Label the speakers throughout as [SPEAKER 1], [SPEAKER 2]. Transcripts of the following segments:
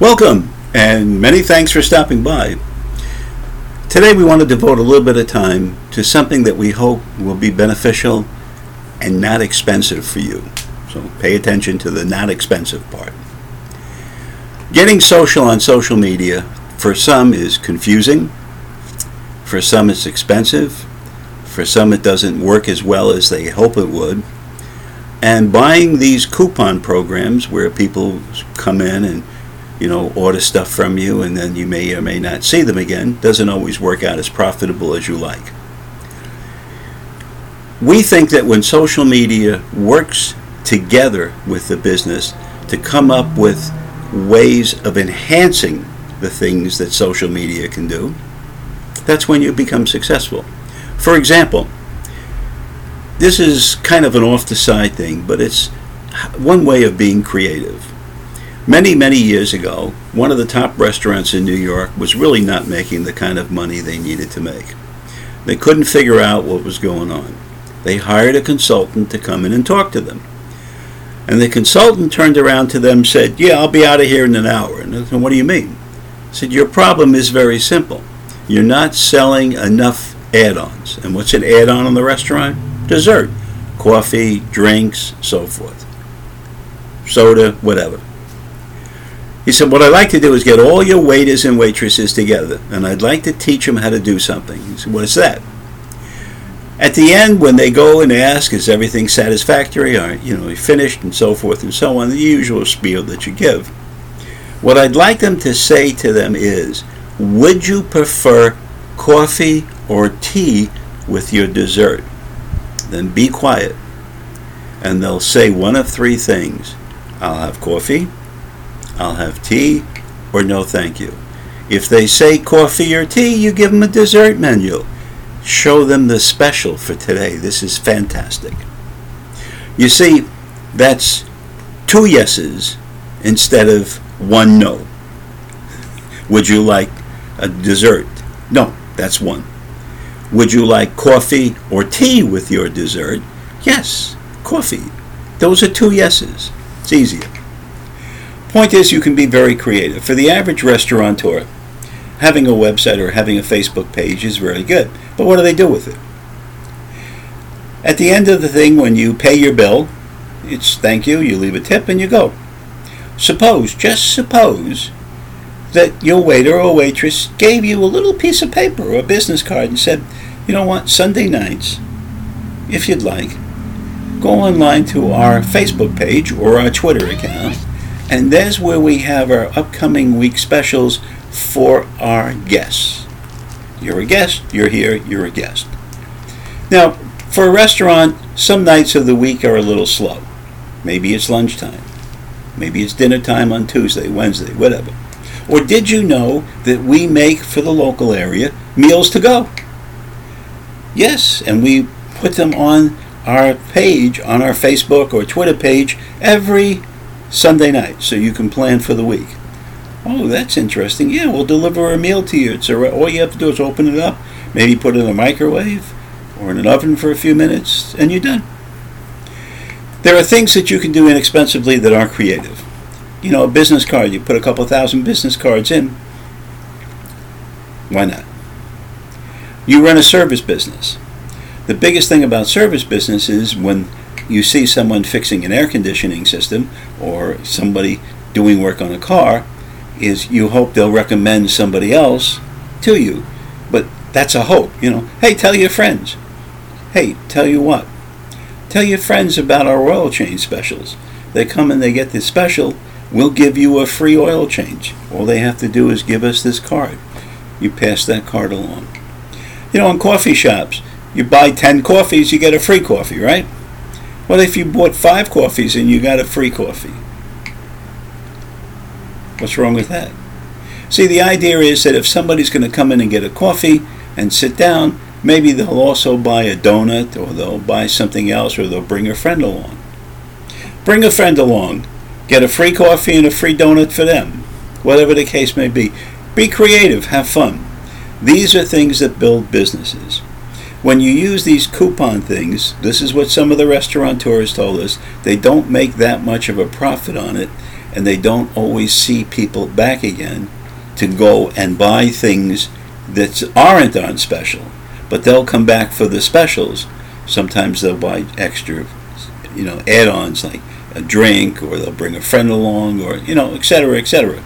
[SPEAKER 1] Welcome, and many thanks for stopping by. Today, we want to devote a little bit of time to something that we hope will be beneficial and not expensive for you. So, pay attention to the not expensive part. Getting social on social media for some is confusing, for some it's expensive, for some it doesn't work as well as they hope it would. And buying these coupon programs where people come in and you know, order stuff from you and then you may or may not see them again, doesn't always work out as profitable as you like. We think that when social media works together with the business to come up with ways of enhancing the things that social media can do, that's when you become successful. For example, this is kind of an off the side thing, but it's one way of being creative. Many, many years ago, one of the top restaurants in New York was really not making the kind of money they needed to make. They couldn't figure out what was going on. They hired a consultant to come in and talk to them. And the consultant turned around to them and said, Yeah, I'll be out of here in an hour. And said, What do you mean? I said, Your problem is very simple. You're not selling enough add ons. And what's an add on in the restaurant? Dessert, coffee, drinks, so forth, soda, whatever. He said, What I'd like to do is get all your waiters and waitresses together, and I'd like to teach them how to do something. He said, What is that? At the end, when they go and ask, Is everything satisfactory? Or, you know, finished, and so forth and so on, the usual spiel that you give. What I'd like them to say to them is, Would you prefer coffee or tea with your dessert? Then be quiet. And they'll say one of three things I'll have coffee I'll have tea or no thank you. If they say coffee or tea, you give them a dessert menu. Show them the special for today. This is fantastic. You see, that's two yeses instead of one no. Would you like a dessert? No, that's one. Would you like coffee or tea with your dessert? Yes, coffee. Those are two yeses. It's easier. Point is, you can be very creative. For the average restaurateur, having a website or having a Facebook page is very good. But what do they do with it? At the end of the thing, when you pay your bill, it's thank you, you leave a tip, and you go. Suppose, just suppose, that your waiter or waitress gave you a little piece of paper or a business card and said, you know what, Sunday nights, if you'd like, go online to our Facebook page or our Twitter account and that's where we have our upcoming week specials for our guests. You're a guest, you're here, you're a guest. Now, for a restaurant, some nights of the week are a little slow. Maybe it's lunchtime. Maybe it's dinner time on Tuesday, Wednesday, whatever. Or did you know that we make for the local area meals to go? Yes, and we put them on our page, on our Facebook or Twitter page, every Sunday night, so you can plan for the week. Oh, that's interesting. Yeah, we'll deliver a meal to you. So all you have to do is open it up, maybe put it in a microwave or in an oven for a few minutes, and you're done. There are things that you can do inexpensively that are creative. You know, a business card, you put a couple thousand business cards in. Why not? You run a service business. The biggest thing about service business is when you see someone fixing an air conditioning system or somebody doing work on a car, is you hope they'll recommend somebody else to you. But that's a hope, you know. Hey, tell your friends. Hey, tell you what. Tell your friends about our oil change specials. They come and they get this special. We'll give you a free oil change. All they have to do is give us this card. You pass that card along. You know, in coffee shops, you buy 10 coffees, you get a free coffee, right? What if you bought five coffees and you got a free coffee? What's wrong with that? See, the idea is that if somebody's going to come in and get a coffee and sit down, maybe they'll also buy a donut or they'll buy something else or they'll bring a friend along. Bring a friend along. Get a free coffee and a free donut for them. Whatever the case may be. Be creative. Have fun. These are things that build businesses. When you use these coupon things, this is what some of the restaurateurs told us, they don't make that much of a profit on it, and they don't always see people back again to go and buy things that aren't on special, but they'll come back for the specials. Sometimes they'll buy extra, you know, add-ons like a drink, or they'll bring a friend along, or you know, etc., etc.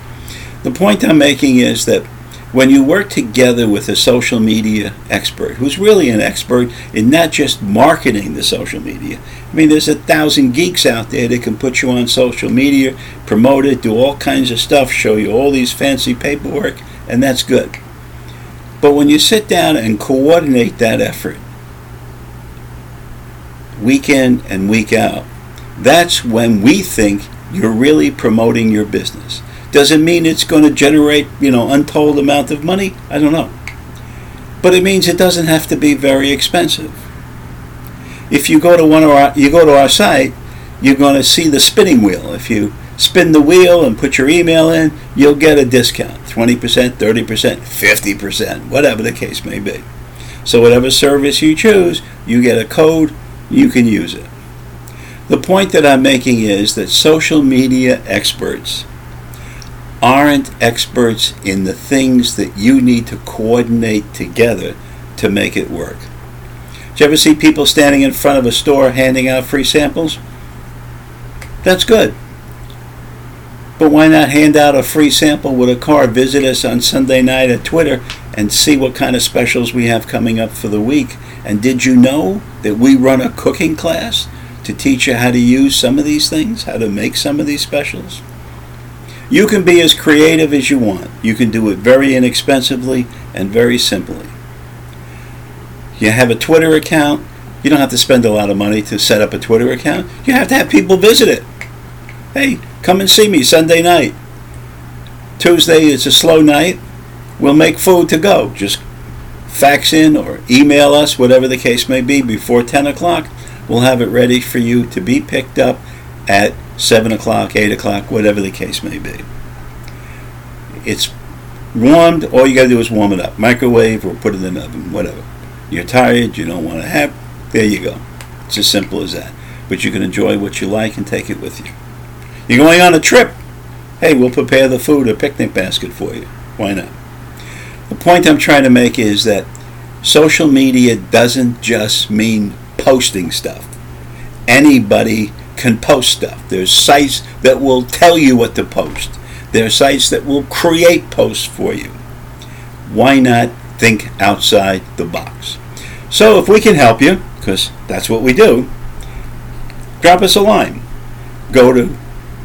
[SPEAKER 1] The point I'm making is that when you work together with a social media expert who's really an expert in not just marketing the social media, I mean, there's a thousand geeks out there that can put you on social media, promote it, do all kinds of stuff, show you all these fancy paperwork, and that's good. But when you sit down and coordinate that effort, week in and week out, that's when we think you're really promoting your business. Does it mean it's going to generate, you know, untold amount of money? I don't know. But it means it doesn't have to be very expensive. If you go to one of our, you go to our site, you're going to see the spinning wheel. If you spin the wheel and put your email in, you'll get a discount 20%, 30%, 50%, whatever the case may be. So, whatever service you choose, you get a code, you can use it. The point that I'm making is that social media experts aren't experts in the things that you need to coordinate together to make it work. Did you ever see people standing in front of a store handing out free samples? That's good. But why not hand out a free sample with a car? Visit us on Sunday night at Twitter and see what kind of specials we have coming up for the week. And did you know that we run a cooking class to teach you how to use some of these things, how to make some of these specials? You can be as creative as you want. You can do it very inexpensively and very simply. You have a Twitter account. You don't have to spend a lot of money to set up a Twitter account. You have to have people visit it. Hey, come and see me Sunday night. Tuesday is a slow night. We'll make food to go. Just fax in or email us, whatever the case may be, before 10 o'clock. We'll have it ready for you to be picked up at 7 o'clock, 8 o'clock, whatever the case may be. It's warmed, all you got to do is warm it up. Microwave or put it in the oven, whatever. You're tired, you don't want to have, there you go. It's as simple as that. But you can enjoy what you like and take it with you. You're going on a trip. Hey, we'll prepare the food, a picnic basket for you. Why not? The point I'm trying to make is that social media doesn't just mean posting stuff. Anybody can post stuff. There's sites that will tell you what to post. There are sites that will create posts for you. Why not think outside the box? So if we can help you, because that's what we do, drop us a line. Go to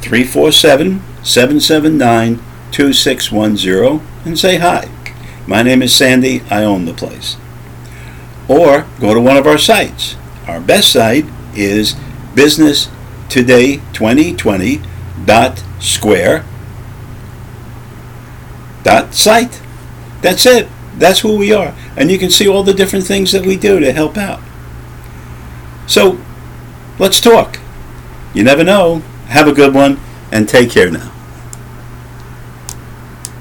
[SPEAKER 1] 347 779 2610 and say hi. My name is Sandy. I own the place. Or go to one of our sites. Our best site is business today 2020 dot square dot site. That's it. That's who we are. And you can see all the different things that we do to help out. So let's talk. You never know. Have a good one and take care now